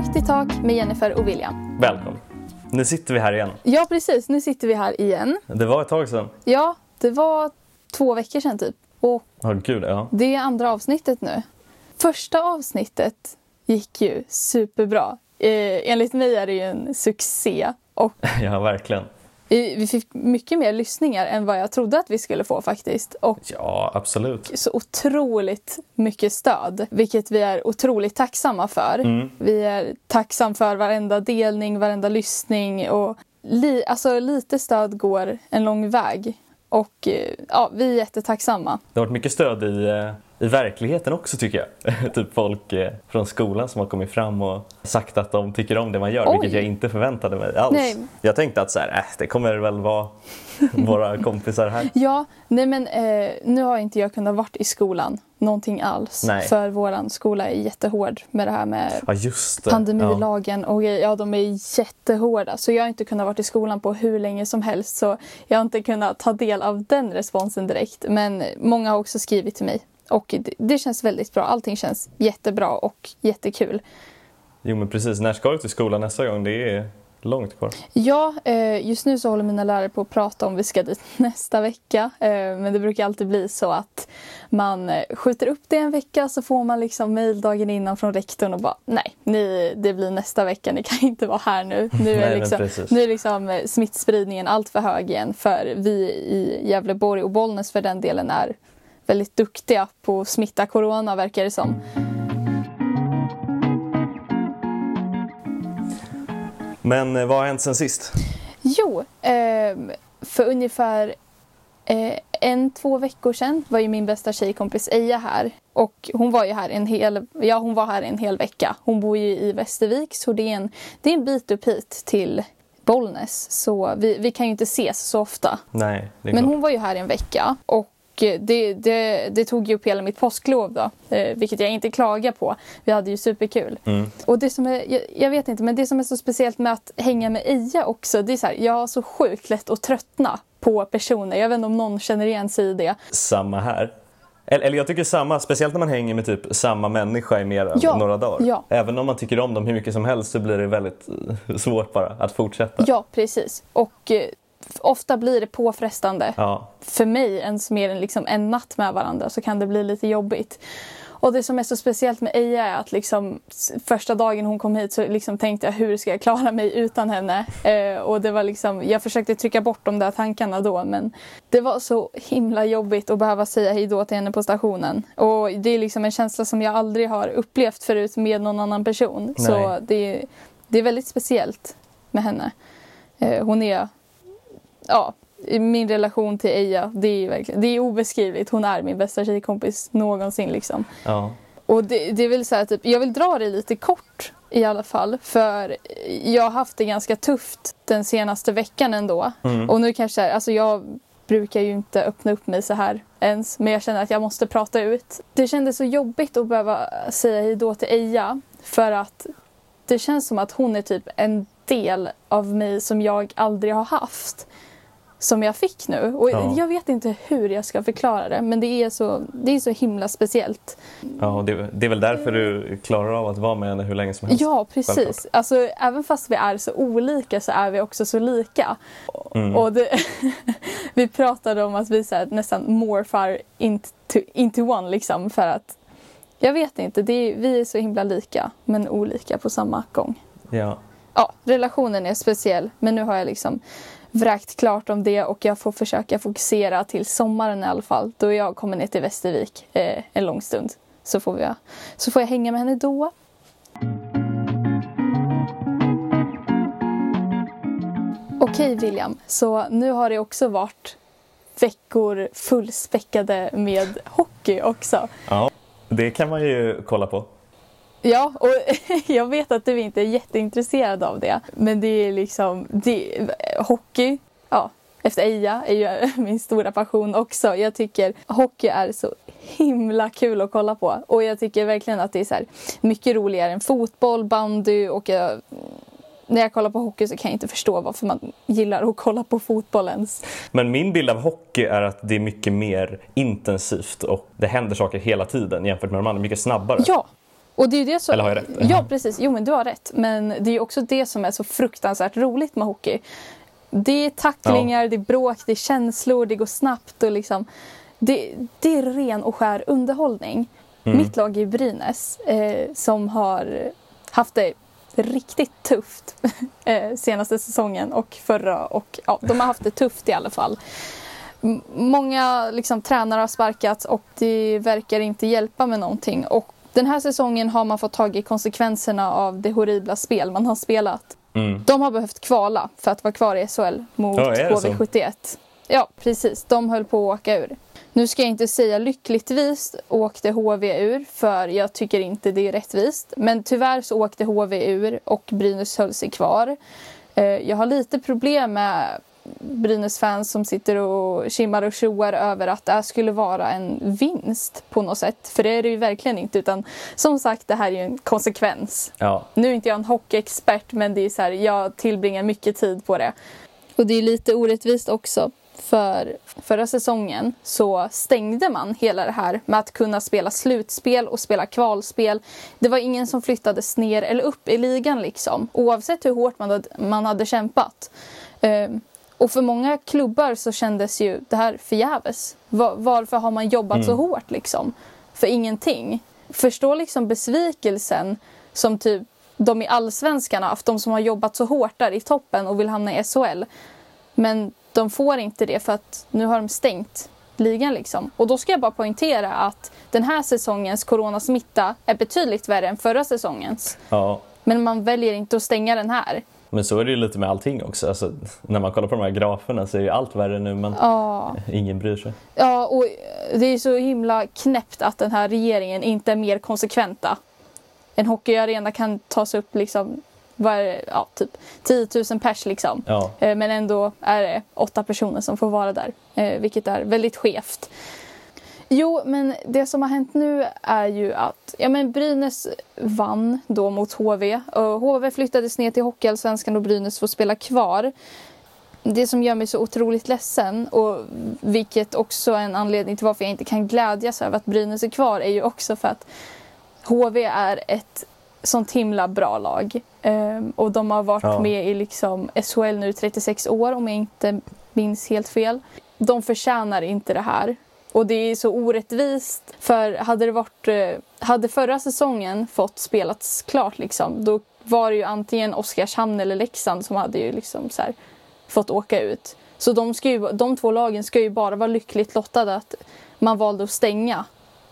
Högt i tak med Jennifer och William. Välkommen. Nu sitter vi här igen. Ja, precis. Nu sitter vi här igen. Det var ett tag sedan. Ja, det var två veckor sedan typ. Och Ja, gud ja. det är andra avsnittet nu. Första avsnittet gick ju superbra. Eh, enligt mig är det ju en succé. Och Ja, verkligen. Vi fick mycket mer lyssningar än vad jag trodde att vi skulle få faktiskt. Och Ja, absolut. så otroligt mycket stöd, vilket vi är otroligt tacksamma för. Vi är tacksam för varenda delning, varenda lyssning och li, alltså, lite stöd går en lång väg. Och eh, ja, vi är jättetacksamma. Det har varit mycket stöd i, eh, i verkligheten också tycker jag. typ folk eh, från skolan som har kommit fram och sagt att de tycker om det man gör, Oj. vilket jag inte förväntade mig alls. Nej. Jag tänkte att så här, äh, det kommer väl vara våra kompisar här. Ja, nej men eh, nu har inte jag kunnat varit i skolan någonting alls. Nej. För våran skola är jättehård med det här med Ja, det. pandemilagen och grejer. ja, de är jättehårda. Så jag har inte kunnat vara i skolan på hur länge som helst. Så jag har inte kunnat ta del av den responsen direkt. Men många har också skrivit till mig. Och det, känns väldigt bra. Allting känns jättebra och jättekul. Jo, men precis. När ska du till skolan nästa gång? Det är långt kvar. Ja, eh, just nu så håller mina lärare på att prata om vi ska dit nästa vecka. Eh, men det brukar alltid bli så att man eh, skjuter upp det en vecka så får man liksom mejl dagen innan från rektorn och bara nej, ni, det blir nästa vecka, ni kan inte vara här nu. Nu Nej, är men liksom, nu är liksom smittspridningen allt för hög igen för vi i Gävleborg och Bollnäs för den delen är väldigt duktiga på att smitta corona verkar det som. Men eh, vad har hänt sen sist? Jo, ehm, för ungefär eh, en, två veckor sedan var ju min bästa tjejkompis Eja här. Och hon var ju här en hel, ja, hon var här en hel vecka. Hon bor ju i Västervik så det är en, det är en bit upp hit till Bollnäs. Så vi, vi kan ju inte ses så ofta. Nej, Men klart. hon var ju här en vecka och det, det, det tog ju upp hela mitt påsklov då, eh, vilket jag inte klagar på. Vi hade ju superkul. Mm. Och det som är, jag, jag vet inte, men det som är så speciellt med att hänga med Ia också, det är så här, jag har så sjukt lätt att tröttna på personer. Jag vet inte om någon känner igen sig i det. Samma här. Eller, jag tycker samma, speciellt när man hänger med typ samma människa i mer än Ja, några dagar. ja. Även om man tycker om dem hur mycket som helst så blir det väldigt eh, svårt bara att fortsätta. Ja, precis. Och eh, ofta blir det påfrestande. Ja. för mig ens mer än liksom en natt med varandra så kan det bli lite jobbigt. Och det som är så speciellt med Eija är att liksom, första dagen hon kom hit så liksom tänkte jag hur ska jag klara mig utan henne? Eh, och det var liksom, jag försökte trycka bort de där tankarna då men det var så himla jobbigt att behöva säga hej då till henne på stationen. Och det är liksom en känsla som jag aldrig har upplevt förut med någon annan person. Så Nej. det, det är väldigt speciellt med henne. Eh, hon är ja, min relation till Eija, det är verkligen, det är obeskrivligt. Hon är min bästa tjejkompis någonsin liksom. ja. Och det, det är väl så här, typ, jag vill dra det lite kort i alla fall. För jag har haft det ganska tufft den senaste veckan ändå. Mm. Och nu kanske, alltså jag brukar ju inte öppna upp mig så här ens. Men jag känner att jag måste prata ut. Det kändes så jobbigt att behöva säga hej då till Eija. För att det känns som att hon är typ en del av mig som jag aldrig har haft. Som jag fick nu. Och Ja. jag vet inte hur jag ska förklara det. Men det är så, det är så himla speciellt. ja det, det är väl därför du klarar av att vara med henne hur länge som helst. Ja, precis. Självklart. Alltså, även fast vi är så olika så är vi också så lika. Mm. Och det, vi pratade om att vi så här, nästan morfar into, into one liksom för att jag vet inte, det är, vi är så himla lika men olika på samma gång. Ja. Ja, relationen är speciell men nu har jag liksom vräkt klart om det och jag får försöka fokusera till sommaren i alla fall då jag kommer ner till Västervik eh, en lång stund. Så får, vi, så får jag hänga med henne då. Okej William, så nu har det också varit veckor fullspäckade med hockey också. ja. Det kan man ju kolla på. Ja, och jag vet att du inte är jätteintresserad av det. Men det är liksom, det, hockey, ja, efter Eija är ju min stora passion också. Jag tycker hockey är så himla kul att kolla på. Och jag tycker verkligen att det är så här, mycket roligare än fotboll, bandy och jag, när jag kollar på hockey så kan jag inte förstå varför man gillar att kolla på fotboll ens. Men min bild av hockey är att det är mycket mer intensivt och det händer saker hela tiden jämfört med de andra, mycket snabbare. Ja, Och det är det som... Eller har jag rätt? Ja, precis. Jo, men du har rätt. Men det är också det som är så fruktansvärt roligt med hockey. Det är tacklingar, Ja. det är bråk, det är känslor, det går snabbt och liksom... Det, det är ren och skär underhållning. Mm. Mitt lag är Brynäs eh, som har haft det riktigt tufft eh, senaste säsongen och förra. Och, ja, de har haft det tufft i alla fall. M- Många liksom, tränare har sparkats och det verkar inte hjälpa med någonting. Och den här säsongen har man fått tag i konsekvenserna av det horribla spel man har spelat. Mm. De har behövt kvala för att vara kvar i SHL mot Ja, är det så? HV71. Ja, precis. De höll på att åka ur. Nu ska jag inte säga lyckligtvis åkte HV ur, för jag tycker inte det är rättvist. Men tyvärr så åkte HV ur och Brynäs höll sig kvar. Eh, Jag har lite problem med Brynäs-fans som sitter och kimmar och tjoar över att det här skulle vara en vinst på något sätt. För det är det ju verkligen inte. Utan som sagt, det här är ju en konsekvens. Ja. Nu är inte jag en hockeyexpert men det är så här, jag tillbringar mycket tid på det. Och det är lite orättvist också. För förra säsongen så stängde man hela det här med att kunna spela slutspel och spela kvalspel. Det var ingen som flyttades ner eller upp i ligan liksom. Oavsett hur hårt man hade, man hade kämpat. Ehm, och för många klubbar så kändes ju det här förgäves. Va- varför har man jobbat så hårt liksom? För ingenting. Förstå liksom besvikelsen som typ de i allsvenskan har haft. De som har jobbat så hårt där i toppen och vill hamna i SHL. Men de får inte det för att nu har de stängt ligan liksom. Och då ska jag bara poängtera att den här säsongens coronasmitta är betydligt värre än förra säsongens. ja. Men man väljer inte att stänga den här. Men så är det ju lite med allting också. Alltså, när man kollar på de här graferna så är ju allt värre nu men Ja. ingen bryr sig. Ja, och det är så himla knäppt att den här regeringen inte är mer konsekventa. En hockeyarena kan tas upp liksom var, ja, typ 10 000 pers liksom. Ja. Eh, Men ändå är det åtta personer som får vara där, eh, vilket är väldigt skevt. Jo, men det som har hänt nu är ju att ja, men Brynäs vann då mot HV. Och HV flyttades ner till Hockeyallsvenskan och Brynäs får spela kvar. Det som gör mig så otroligt ledsen och vilket också är en anledning till varför jag inte kan glädjas över att Brynäs är kvar är ju också för att HV är ett sånt himla bra lag. Ehm, och de har varit Ja. med i liksom SHL nu i 36 år om jag inte minns helt fel. De förtjänar inte det här. Och det är så orättvist. För hade det varit, eh, hade förra säsongen fått spelats klart liksom, då var det ju antingen Oskarshamn eller Leksand som hade ju liksom så här, fått åka ut. Så de, ska ju, de två lagen ska ju bara vara lyckligt lottade att man valde att stänga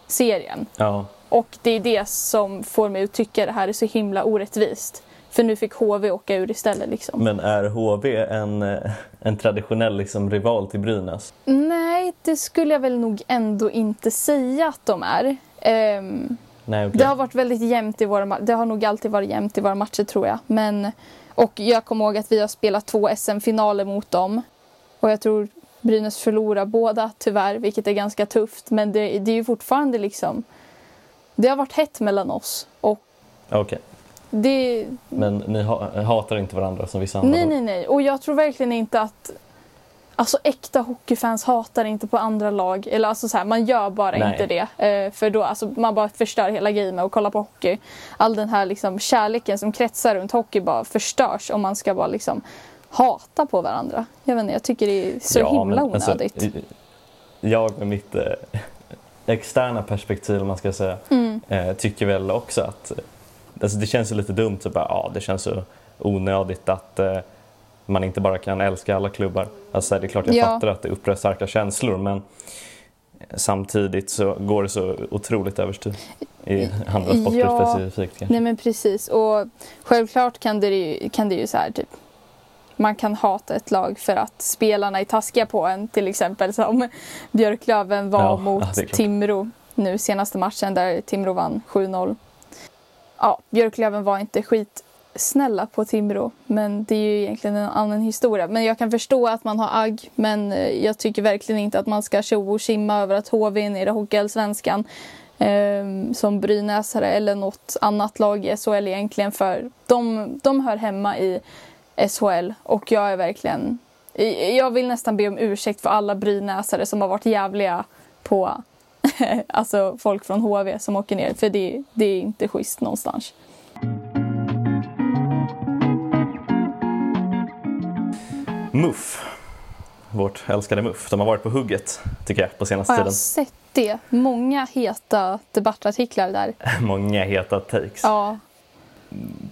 serien. Ja. Och det är det som får mig att tycka det här är så himla orättvist. För nu fick HV åka ur istället liksom. Men är HV en, eh, en traditionell liksom, rival till Brynäs? Nej, det skulle jag väl nog ändå inte säga att de är. Ehm, Nej, okej. det har varit väldigt jämnt i våra Det har nog alltid varit jämnt i våra matcher tror jag. Men, och jag kommer ihåg att vi har spelat två SM-finaler mot dem. Och jag tror Brynäs förlorar båda tyvärr, vilket är ganska tufft. Men det, det är ju fortfarande liksom... Det har varit hett mellan oss. Och Okej. Det, Men ni ha, hatar inte varandra som vissa andra? Nej, nej, nej. Och jag tror verkligen inte att... Alltså äkta hockeyfans hatar inte på andra lag. Eller alltså så här, man gör bara Nej. inte det. Eh, för då, alltså, man bara förstör hela grejen med att kolla på hockey. All den här liksom, kärleken som kretsar runt hockey bara förstörs om man ska bara liksom hata på varandra. Jag vet inte, jag tycker det är så Ja, himla men alltså, onödigt. i- jag med mitt eh, externa perspektiv, om man ska säga, Mm. eh, tycker väl också att alltså det känns lite dumt. Så bara, ja, det känns så onödigt att eh, man inte bara kan älska alla klubbar. Alltså, det är klart jag Ja. fattar att det upprör starka känslor men samtidigt så går det så otroligt överstyr i andra sporter Ja. specifikt. kanske. Nej men precis. Och självklart kan det ju, kan det ju så här typ man kan hata ett lag för att spelarna är taskiga på en. Till exempel som Björklöven var Ja, mot ja. Timrå nu senaste matchen där Timrå vann 7-0. Ja, Björklöven var inte skitsnälla på Timrå men det är ju egentligen en annan historia. Men jag kan förstå att man har agg men eh, jag tycker verkligen inte att man ska tjo och simma över att HV är nere i Hockeyallsvenskan eh, som Brynäsare eller något annat lag i SHL egentligen för de, de hör hemma i SHL och jag är verkligen jag vill nästan be om ursäkt för alla brynäsare som har varit jävliga på alltså folk från HV som åker ner. För det, det är inte schysst någonstans. MUF, vårt älskade MUF, de har varit på hugget tycker jag på senaste Har jag tiden. sett det? Många heta debattartiklar där. Många heta takes. Ja,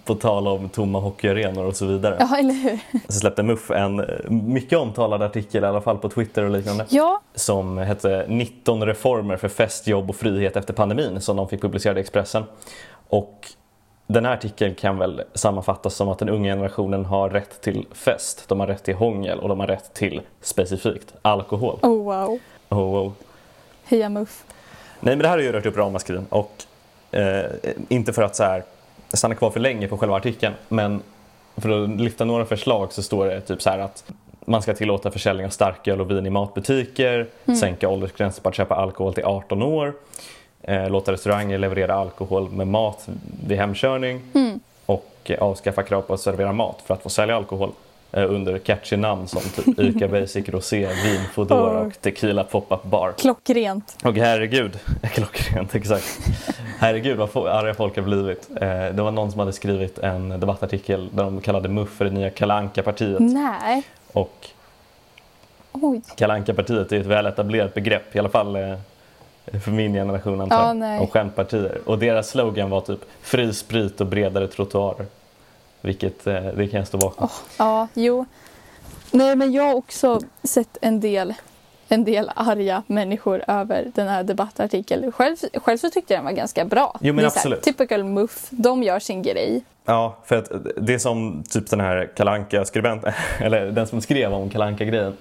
På tal om tomma hockeyarenor och så vidare. ja eller hur? Så släppte MUF en eh, mycket omtalad artikel, i alla fall på Twitter och liknande. Ja, som hette 19 reformer för fest, jobb och frihet efter pandemin som de fick publicerad i Expressen. Och den här artikeln kan väl sammanfattas som att den unga generationen har rätt till fest, de har rätt till hångel och de har rätt till specifikt alkohol. oh wow. Oh, oh. Heja Muff. Nej men det här har ju rört upp ramaskrin och eh, inte för att så här, stanna kvar för länge på själva artikeln men för att lyfta några förslag så står det typ så här att man ska tillåta försäljning av starköl och vin i matbutiker, sänka åldersgränsen på att köpa alkohol till 18 år, eh, låta restauranger leverera alkohol med mat vid hemkörning och eh, avskaffa krav på att servera mat för att få sälja alkohol under catchy namn som typ Ica Basic Rosé, Vin Foodora och Tequila Pop-Up Bar. Klockrent. Och herregud, klockrent exakt. Herregud vad arga folk har blivit. Eh, det var någon som hade skrivit en debattartikel där de kallade MUF för det nya kalanka partiet Nej. Och Oj. kalanka partiet är ett väl etablerat begrepp, i alla fall eh, för min generation antar Ja, jag, nej. om skämtpartier. Och deras slogan var typ fri sprit och bredare trottoarer. Vilket, eh, det kan jag stå bakom. Ja, jo. Nej, men jag har också sett en del, en del arga människor över den här debattartikeln. Själv, själv så tyckte jag den var ganska bra. Jo, men Det är så här, absolut. typical muff. De gör sin grej. Ja, för att det som typ den här kalanka skribenten eller den som skrev om kalanka grejen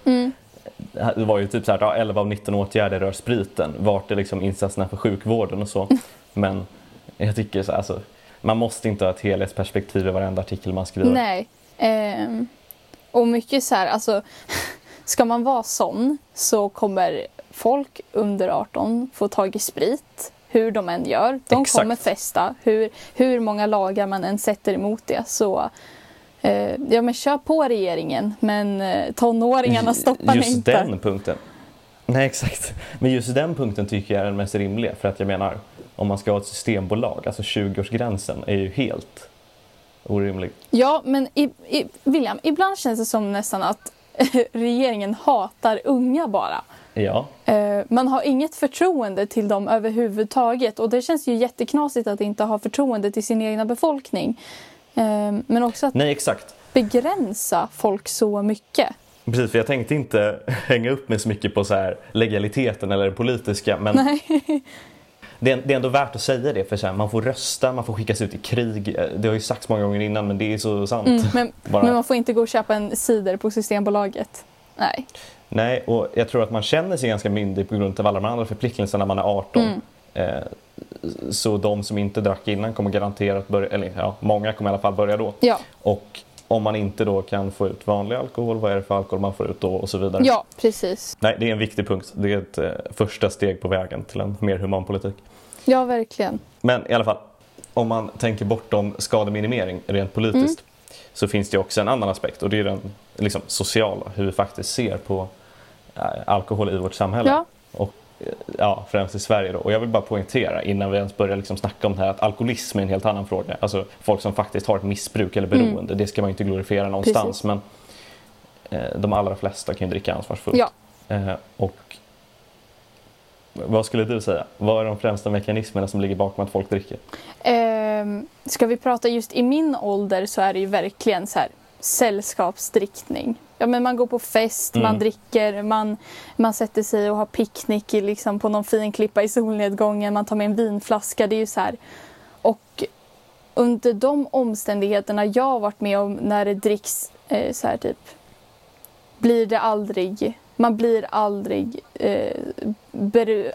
Det var ju typ så här, ja, 11 av 19 åtgärder rör spriten. Vart är liksom insatserna för sjukvården och så. Men jag tycker så alltså, man måste inte ha ett helhetsperspektiv i varenda artikel man skriver. Nej. Ehm, och mycket så här, alltså. Ska man vara sån så kommer folk under 18 få tag i sprit. Hur de än gör. De Exakt. kommer festa. Hur, hur många lagar man än sätter emot det. Så eh, ja, men kör på regeringen. Men eh, tonåringarna stoppar Just inte. den punkten. Nej, exakt. Men just den punkten tycker jag är den mest rimliga. För att jag menar, om man ska ha ett systembolag, alltså 20-årsgränsen är ju helt orimlig. Ja, men i, i, William, ibland känns det som nästan att regeringen hatar unga bara. Ja, Eh, man har inget förtroende till dem överhuvudtaget och det känns ju jätteknasigt att inte ha förtroende till sin egna befolkning. Eh, men också att nej exakt. begränsa folk så mycket. Precis, för jag tänkte inte hänga upp mig så mycket på så här legaliteten eller det politiska. Men Nej. det är, det är ändå värt att säga det, för så här, man får rösta, man får skickas ut i krig. Eh, Det har ju sagts många gånger innan, men det är så sant. Mm, men, men man får inte gå och köpa en cider på Systembolaget. Nej. Nej, och jag tror att man känner sig ganska myndig på grund av alla de andra förpliktelserna när man är 18. Mm. Eh, så de som inte drack innan kommer garanterat börja, eller ja, många kommer i alla fall börja då. Ja, Och om man inte då kan få ut vanlig alkohol, vad är det för alkohol man får ut då och så vidare. ja precis. Nej, det är en viktig punkt. Det är ett eh, första steg på vägen till en mer human politik. Ja, verkligen. Men i alla fall, om man tänker bortom skademinimering rent politiskt så finns det också en annan aspekt och det är den liksom, sociala, hur vi faktiskt ser på eh, alkohol i vårt samhälle. Ja. Och, ja, främst i Sverige då. Och jag vill bara poängtera innan vi ens börjar liksom snacka om det här att alkoholism är en helt annan fråga. Alltså folk som faktiskt har ett missbruk eller beroende, det ska man inte glorifiera någonstans. Precis. Men eh, de allra flesta kan ju dricka ansvarsfullt. Ja. Eh, och vad skulle du säga? Vad är de främsta mekanismerna som ligger bakom att folk dricker? Ehm, ska vi prata just i min ålder så är det ju verkligen så här sällskapsdrickning. Ja, men man går på fest, Mm. man dricker, man, man sätter sig och har picknick i, liksom, på någon fin klippa i solnedgången, man tar med en vinflaska. Det är ju så här. Och under de omständigheterna jag har varit med om när det dricks eh, så här typ blir det aldrig, man blir aldrig eh,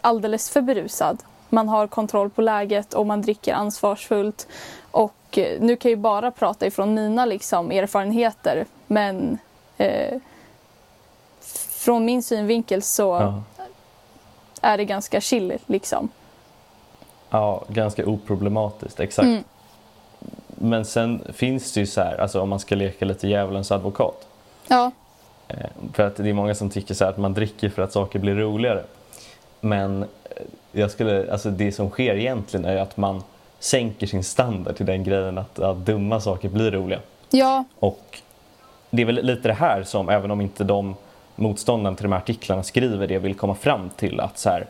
alldeles för berusad. Man har kontroll på läget och man dricker ansvarsfullt. Och eh, nu kan jag ju bara prata ifrån mina liksom, erfarenheter men eh, från min synvinkel så Ja. är det ganska chill liksom. ja, ganska oproblematiskt, exakt. Mm. Men sen finns det ju så här, alltså om man ska leka lite djävulens advokat. Ja, Eh, för att det är många som tycker så här att man dricker för att saker blir roligare. Men eh, jag skulle, alltså det som sker egentligen är att man sänker sin standard till den grejen att, att dumma saker blir roliga. Ja, Och det är väl lite det här som, även om inte de motståndarna till de här artiklarna skriver det, vill komma fram till att så här,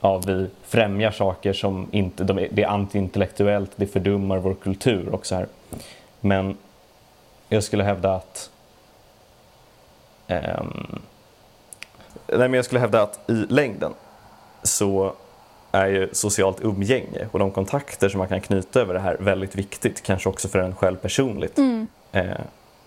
ja, vi främjar saker som inte, de är, det är antiintellektuellt, det fördummar vår kultur och så här. Men jag skulle hävda att ehm, nej, men jag skulle hävda att i längden så är ju socialt umgänge och de kontakter som man kan knyta över det här väldigt viktigt, kanske också för en själv personligt. Eh,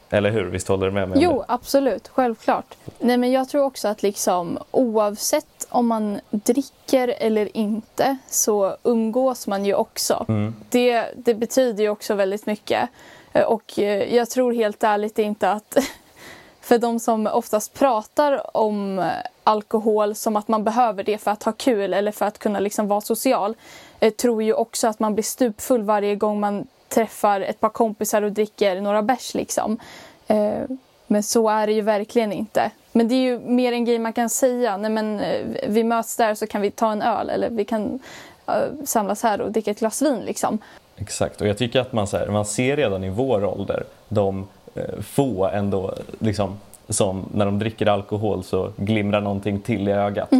eller hur? Visst håller du med mig Jo, absolut. Självklart. Nej, men jag tror också att liksom, oavsett om man dricker eller inte så umgås man ju också. Mm. Det, det betyder ju också väldigt mycket. Eh, Och eh, jag tror helt ärligt inte att för de som oftast pratar om eh, alkohol som att man behöver det för att ha kul eller för att kunna liksom vara social eh, tror ju också att man blir stupfull varje gång man träffar ett par kompisar och dricker några bärs. Liksom. Eh, Men så är det ju verkligen inte. Men det är ju mer en grej man kan säga. Nej, men, eh, vi möts där så kan vi ta en öl eller vi kan eh, samlas här och dricka ett glas vin. Liksom. Exakt, och jag tycker att man, så här, man ser redan i vår ålder de eh, få ändå liksom, som när de dricker alkohol så glimrar någonting till i ögat.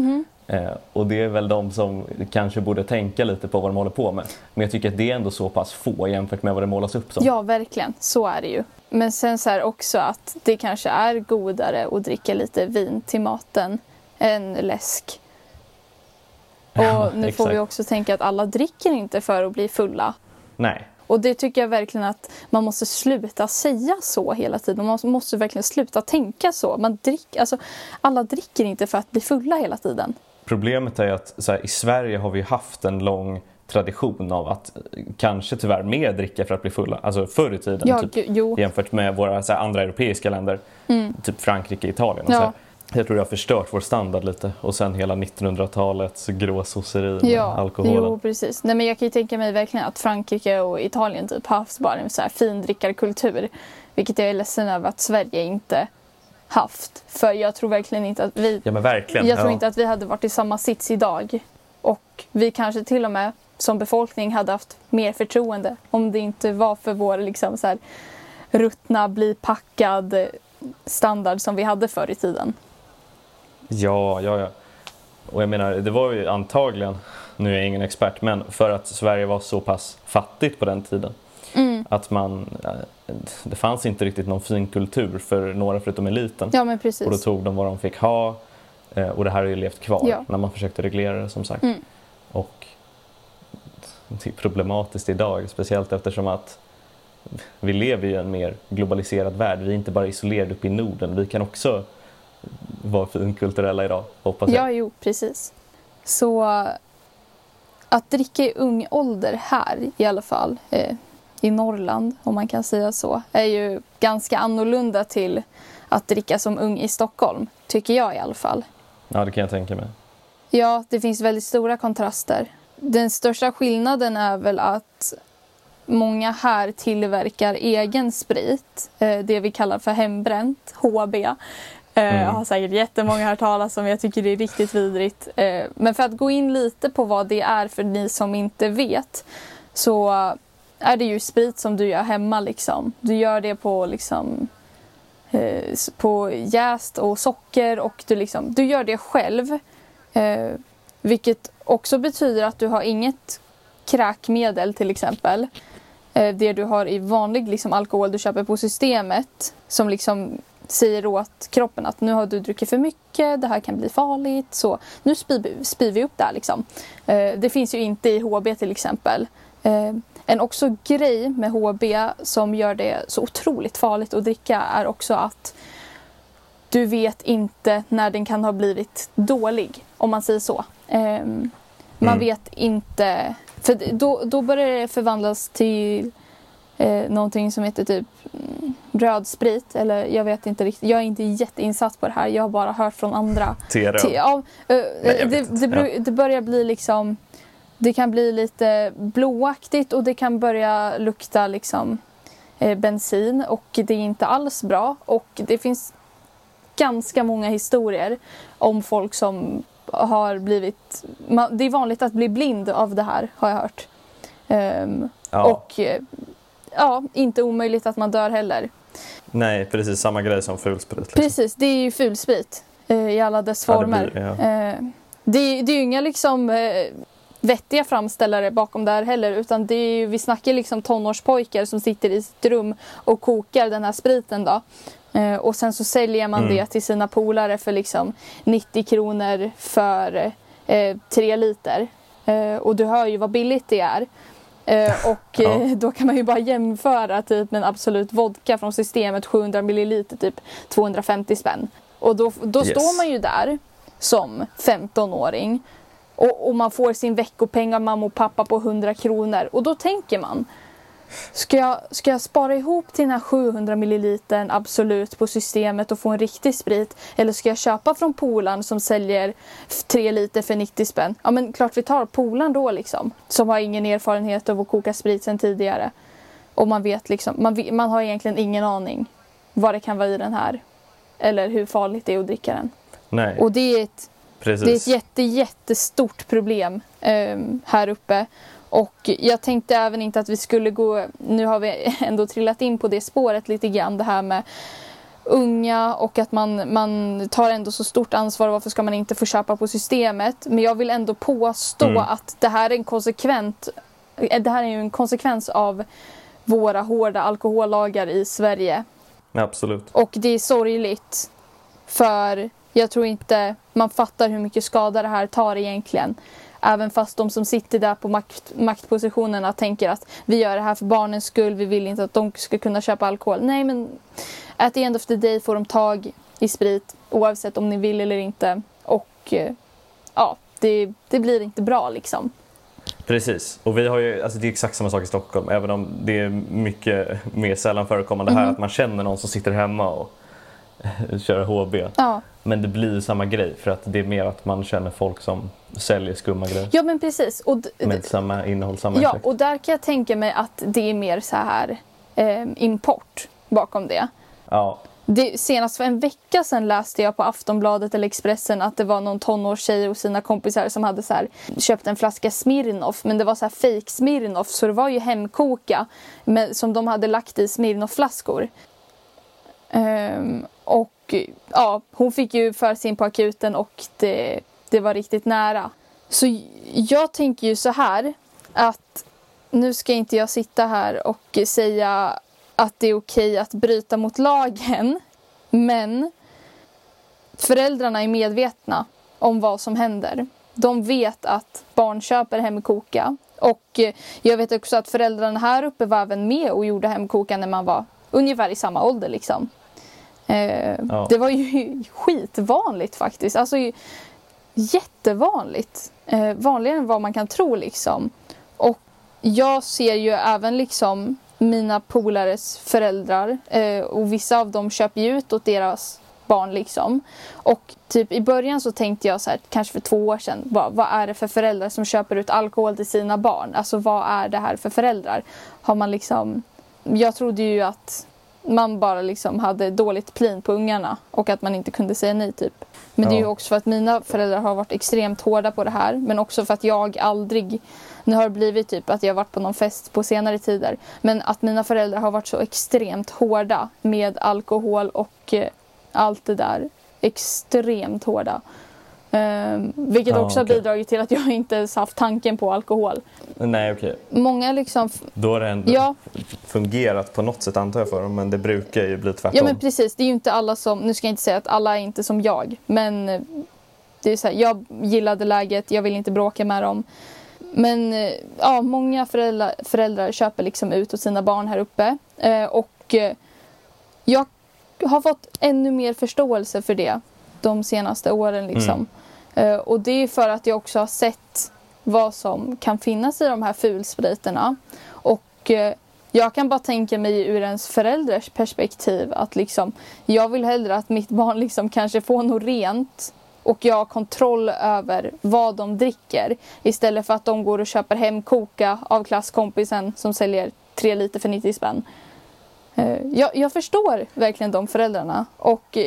Eh, och det är väl de som kanske borde tänka lite på vad de håller på med. Men jag tycker att det är ändå så pass få jämfört med vad det målas upp som. Ja, verkligen. Så är det ju. Men sen så här också att det kanske är godare att dricka lite vin till maten än läsk. Och Ja, nu får vi också tänka att alla dricker inte för att bli fulla. Nej, Och det tycker jag verkligen att man måste sluta säga så hela tiden. Man måste verkligen sluta tänka så. Man drick, alltså, alla dricker inte för att bli fulla hela tiden. Problemet är att här, i Sverige har vi haft en lång tradition av att eh, kanske tyvärr mer dricka för att bli fulla. Alltså förr i tiden Ja, typ, jämfört med våra här, andra europeiska länder. Typ Frankrike, Italien och Ja. så här. Jag tror det har förstört vår standard lite och sen hela 1900-talets gråsosseri med Ja, alkoholen. jo precis. Nej, men jag kan ju tänka mig verkligen att Frankrike och Italien typ haft bara en så här findrickarkultur. Vilket jag är ledsen över att Sverige inte haft. För jag tror verkligen inte att vi Ja men verkligen. Jag tror ja. inte att vi hade varit i samma sits idag. Och vi kanske till och med som befolkning hade haft mer förtroende om det inte var för vår liksom så här, ruttna, bli packad standard som vi hade förr i tiden. Ja, ja, ja. Och jag menar, det var ju antagligen, nu är jag ingen expert, men för att Sverige var så pass fattigt på den tiden. Mm. Att man, eh, det fanns inte riktigt någon fin kultur för några förutom eliten. Ja men Och då precis. tog de vad de fick ha. eh, Och det här har ju levt kvar Ja. när man försökte reglera det som sagt. Mm. Och det är problematiskt idag, speciellt eftersom att vi lever i en mer globaliserad värld. Vi är inte bara isolerade uppe i Norden. Vi kan också vara finkulturella idag, hoppas jag. Ja, jo precis. Så att dricka i ung ålder här i alla fall, eh, i Norrland om man kan säga så, är ju ganska annorlunda till att dricka som ung i Stockholm, tycker jag i alla fall. Ja, det kan jag tänka mig. Ja, det finns väldigt stora kontraster. Den största skillnaden är väl att många här tillverkar egen sprit. Eh, det vi kallar för hembränt, HB. Eh, Mm. Jag har säkert jättemånga hört talas om, jag tycker det är riktigt vidrigt. Eh, men för att gå in lite på vad det är för ni som inte vet så är det ju sprit som du gör hemma. Liksom. Du gör det på liksom eh, på jäst och socker och du, liksom, du gör det själv. Vilket också betyder att du har inget kräkmedel till exempel. Det du har i vanlig liksom, alkohol du köper på systemet som liksom säger åt kroppen att nu har du druckit för mycket, det här kan bli farligt. Så nu spyr, spyr vi upp det här. Liksom. Eh, det finns ju inte i HB till exempel. Eh, en också grej med HB som gör det så otroligt farligt att dricka är också att du vet inte när den kan ha blivit dålig, om man säger så. Ehm, man Mm. vet inte, för då, då börjar det förvandlas till eh, någonting som heter typ mm, röd sprit, eller jag vet inte riktigt, jag är inte jätteinsatt på det här, jag har bara hört från andra. Te- Ja, jag det, det, bru- det börjar bli liksom... Det kan bli lite blåaktigt och det kan börja lukta liksom eh, bensin och det är inte alls bra. Och det finns ganska många historier om folk som har blivit... Man, det är vanligt att bli blind av det här har jag hört. Ehm, Ja. Och eh, ja, inte omöjligt att man dör heller. Nej, precis samma grej som fulsprit. Liksom. Precis, det är ju fulsprit eh, i alla dess Ja, det former. blir ja. Eh, det, det är ju inga liksom eh, vettiga framställare bakom det här heller utan det är ju, vi snackar liksom tonårspojkar som sitter i sitt rum och kokar den här spriten då. Eh, och sen så säljer man Mm. det till sina polare för liksom 90 kronor för eh, tre liter. Eh, och du hör ju vad billigt det är. Eh, och Ja. eh, då kan man ju bara jämföra typ med en Absolut Vodka från systemet 700 milliliter typ 250 spänn. Och då, då Yes. står man ju där som 15-åring och, och man får sin veckopeng av mamma och pappa på 100 kronor. Och då tänker man, ska jag, ska jag spara ihop till den här 700 millilitern Absolut på systemet och få en riktig sprit? Eller ska jag köpa från Polan som säljer 3 liter för 90 spänn? Ja men klart vi tar Polan då liksom. Som har ingen erfarenhet av att koka sprit sedan tidigare. Och man vet liksom, man, man har egentligen ingen aning vad det kan vara i den här. Eller hur farligt det är att dricka den. Nej, Och det är ett precis. det är ett jätte, jättestort problem ehm, här uppe. Och jag tänkte även inte att vi skulle gå, nu har vi ändå trillat in på det spåret lite grann, det här med unga och att man, man tar ändå så stort ansvar. Varför ska man inte få köpa på systemet? Men jag vill ändå påstå Mm. att det här är en konsekvent, eh, det här är ju en konsekvens av våra hårda alkohollagar i Sverige. Absolut. Och det är sorgligt. För jag tror inte man fattar hur mycket skada det här tar egentligen. Även fast de som sitter där på makt, maktpositionerna tänker att vi gör det här för barnens skull, vi vill inte att de ska kunna köpa alkohol. Nej men at the end of the day får de tag i sprit oavsett om ni vill eller inte. Och eh, ja, det, det blir inte bra liksom. Precis, och vi har ju, alltså det är exakt samma sak i Stockholm även om det är mycket mer sällan förekommande här Mhm. att man känner någon som sitter hemma och kör HB. Ja, Men det blir samma grej för att det är mer att man känner folk som säljer skumma grejer ja men precis. Och med samma innehåll, samma Ja, effekt. och där kan jag tänka mig att det är mer så här eh, import bakom det. Ja, det. Senast för en vecka sedan läste jag på Aftonbladet eller Expressen att det var någon tonårstjej och sina kompisar som hade så här, köpt en flaska Smirnoff men det var så här fake Smirnoff så det var ju hemkoka men, som de hade lagt i Smirnoff-flaskor. Ehm, och ja, hon fick ju för sig in på akuten och det, det var riktigt nära. Så jag tänker ju så här att nu ska inte jag sitta här och säga att det är okej att bryta mot lagen. Men föräldrarna är medvetna om vad som händer. De vet att barn köper hemkoka. Och eh, jag vet också att föräldrarna här uppe var även med och gjorde hemkoka när man var ungefär i samma ålder. Liksom. Eh, Ja. Det var ju skitvanligt faktiskt. Alltså jättevanligt. Eh, vanligare än vad man kan tro liksom. Och jag ser ju även liksom mina polares föräldrar eh, och vissa av dem köper ju ut åt deras barn liksom. Och typ i början så tänkte jag så här, kanske för två år sedan, vad, vad är det för föräldrar som köper ut alkohol till sina barn? Alltså vad är det här för föräldrar? Har man liksom, jag trodde ju att man bara liksom hade dåligt plin på ungarna och att man inte kunde säga nej typ. Men det är ju Ja. också för att mina föräldrar har varit extremt hårda på det här men också för att jag aldrig nu har det blivit typ att jag varit på någon fest på senare tider. Men att mina föräldrar har varit så extremt hårda med alkohol och eh, allt det där. Extremt hårda. Ehm, vilket Ja, också har bidragit till att jag inte ens haft tanken på alkohol. nej okej. Många liksom... Då har det ändå Ja, fungerat på något sätt antar jag för dem men det brukar ju bli tvärtom. ja men precis. Det är ju inte alla som... Nu ska jag inte säga att alla är inte som jag. Men eh, det är så här, jag gillade läget. Jag vill inte bråka med dem. Men eh, ja, många föräldrar, föräldrar köper liksom ut åt sina barn här uppe. Eh, och eh, jag har fått ännu mer förståelse för det de senaste åren. Liksom. Eh, Eh, och det är för att jag också har sett vad som kan finnas i de här fulspriterna. Och eh, jag kan bara tänka mig ur ens föräldrars perspektiv att liksom, jag vill hellre att mitt barn liksom kanske får något rent och jag har kontroll över vad de dricker istället för att de går och köper hem koka av klasskompisen som säljer tre liter för 90 spänn. Eh, jag, jag förstår verkligen de föräldrarna och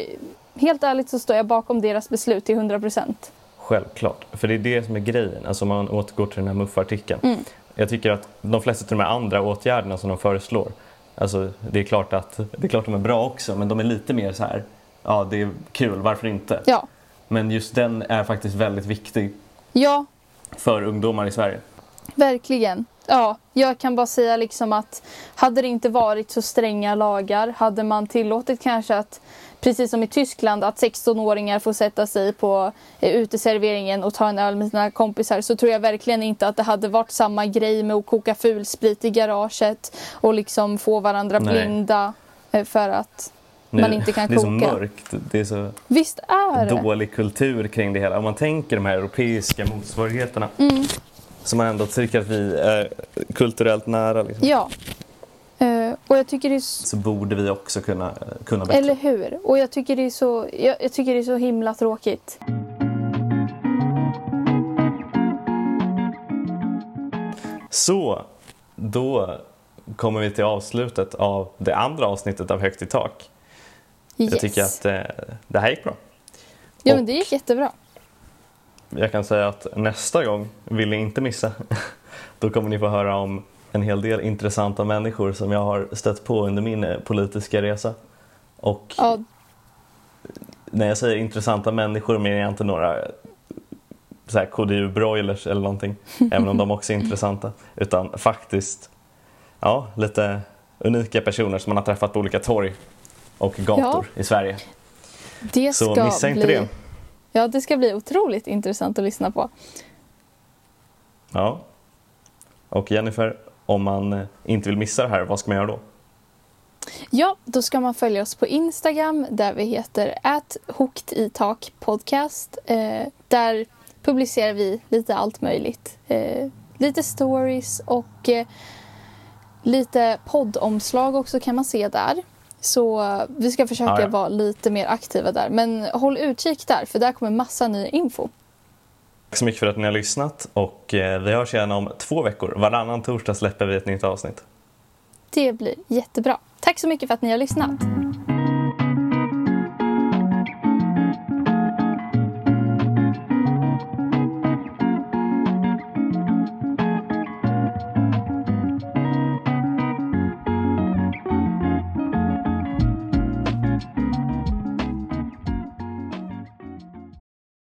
helt ärligt så står jag bakom deras beslut till 100 procent. Självklart. För det är det som är grejen. Alltså om man återgår till den här MUF-artikeln. Mm. Jag tycker att de flesta av de här andra åtgärderna som de föreslår, alltså det är klart att det är klart de är bra också, men de är lite mer så här, ja det är kul, varför inte? Ja. Men just den är faktiskt väldigt viktig Ja, för ungdomar i Sverige. Verkligen. Ja, jag kan bara säga liksom att hade det inte varit så stränga lagar, hade man tillåtit kanske att, precis som i Tyskland, att 16-åringar får sätta sig på eh, uteserveringen och ta en öl med sina kompisar så tror jag verkligen inte att det hade varit samma grej med att koka fulsprit i garaget och liksom få varandra Nej. blinda eh, för att man inte kan det är så koka. mörkt, det är så Visst är det? dålig kultur kring det hela. Om man tänker de här europeiska motsvarigheterna Mm. Så man ändå tycker att vi är kulturellt nära liksom, Ja. Eh, och jag tycker det är s- så borde vi också kunna, kunna bättre. Eller hur? Och jag tycker det är så, jag, jag tycker det är så himla tråkigt. Så, då kommer vi till avslutet av det andra avsnittet av Högt i tak. Yes. Jag tycker att eh, det här gick bra. Ja och- men det gick jättebra. Jag kan säga att nästa gång vill ni inte missa. Då kommer ni få höra om en hel del intressanta människor som jag har stött på under min eh, politiska resa. Och Ja, när jag säger intressanta människor menar jag inte några eh, så KDU-broilers eller någonting, även om de också är intressanta, utan faktiskt ja, lite unika personer som man har träffat på olika torg och gator i Sverige. det Så ska missa bli... inte det. Ja, det ska bli otroligt intressant att lyssna på. Ja. Och Jennifer, om man eh, inte vill missa det här, vad ska man göra då? Ja, då ska man följa oss på Instagram där vi heter podcast. Eh, där publicerar vi lite allt möjligt. Eh, lite stories och eh, lite poddomslag också kan man se där. Så vi ska försöka Ja, ja. vara lite mer aktiva där. Men håll utkik där för där kommer massa ny info. Tack så mycket för att ni har lyssnat och eh, vi hörs igen om två veckor. Varannan torsdag släpper vi ett nytt avsnitt. Det blir jättebra. Tack så mycket för att ni har lyssnat.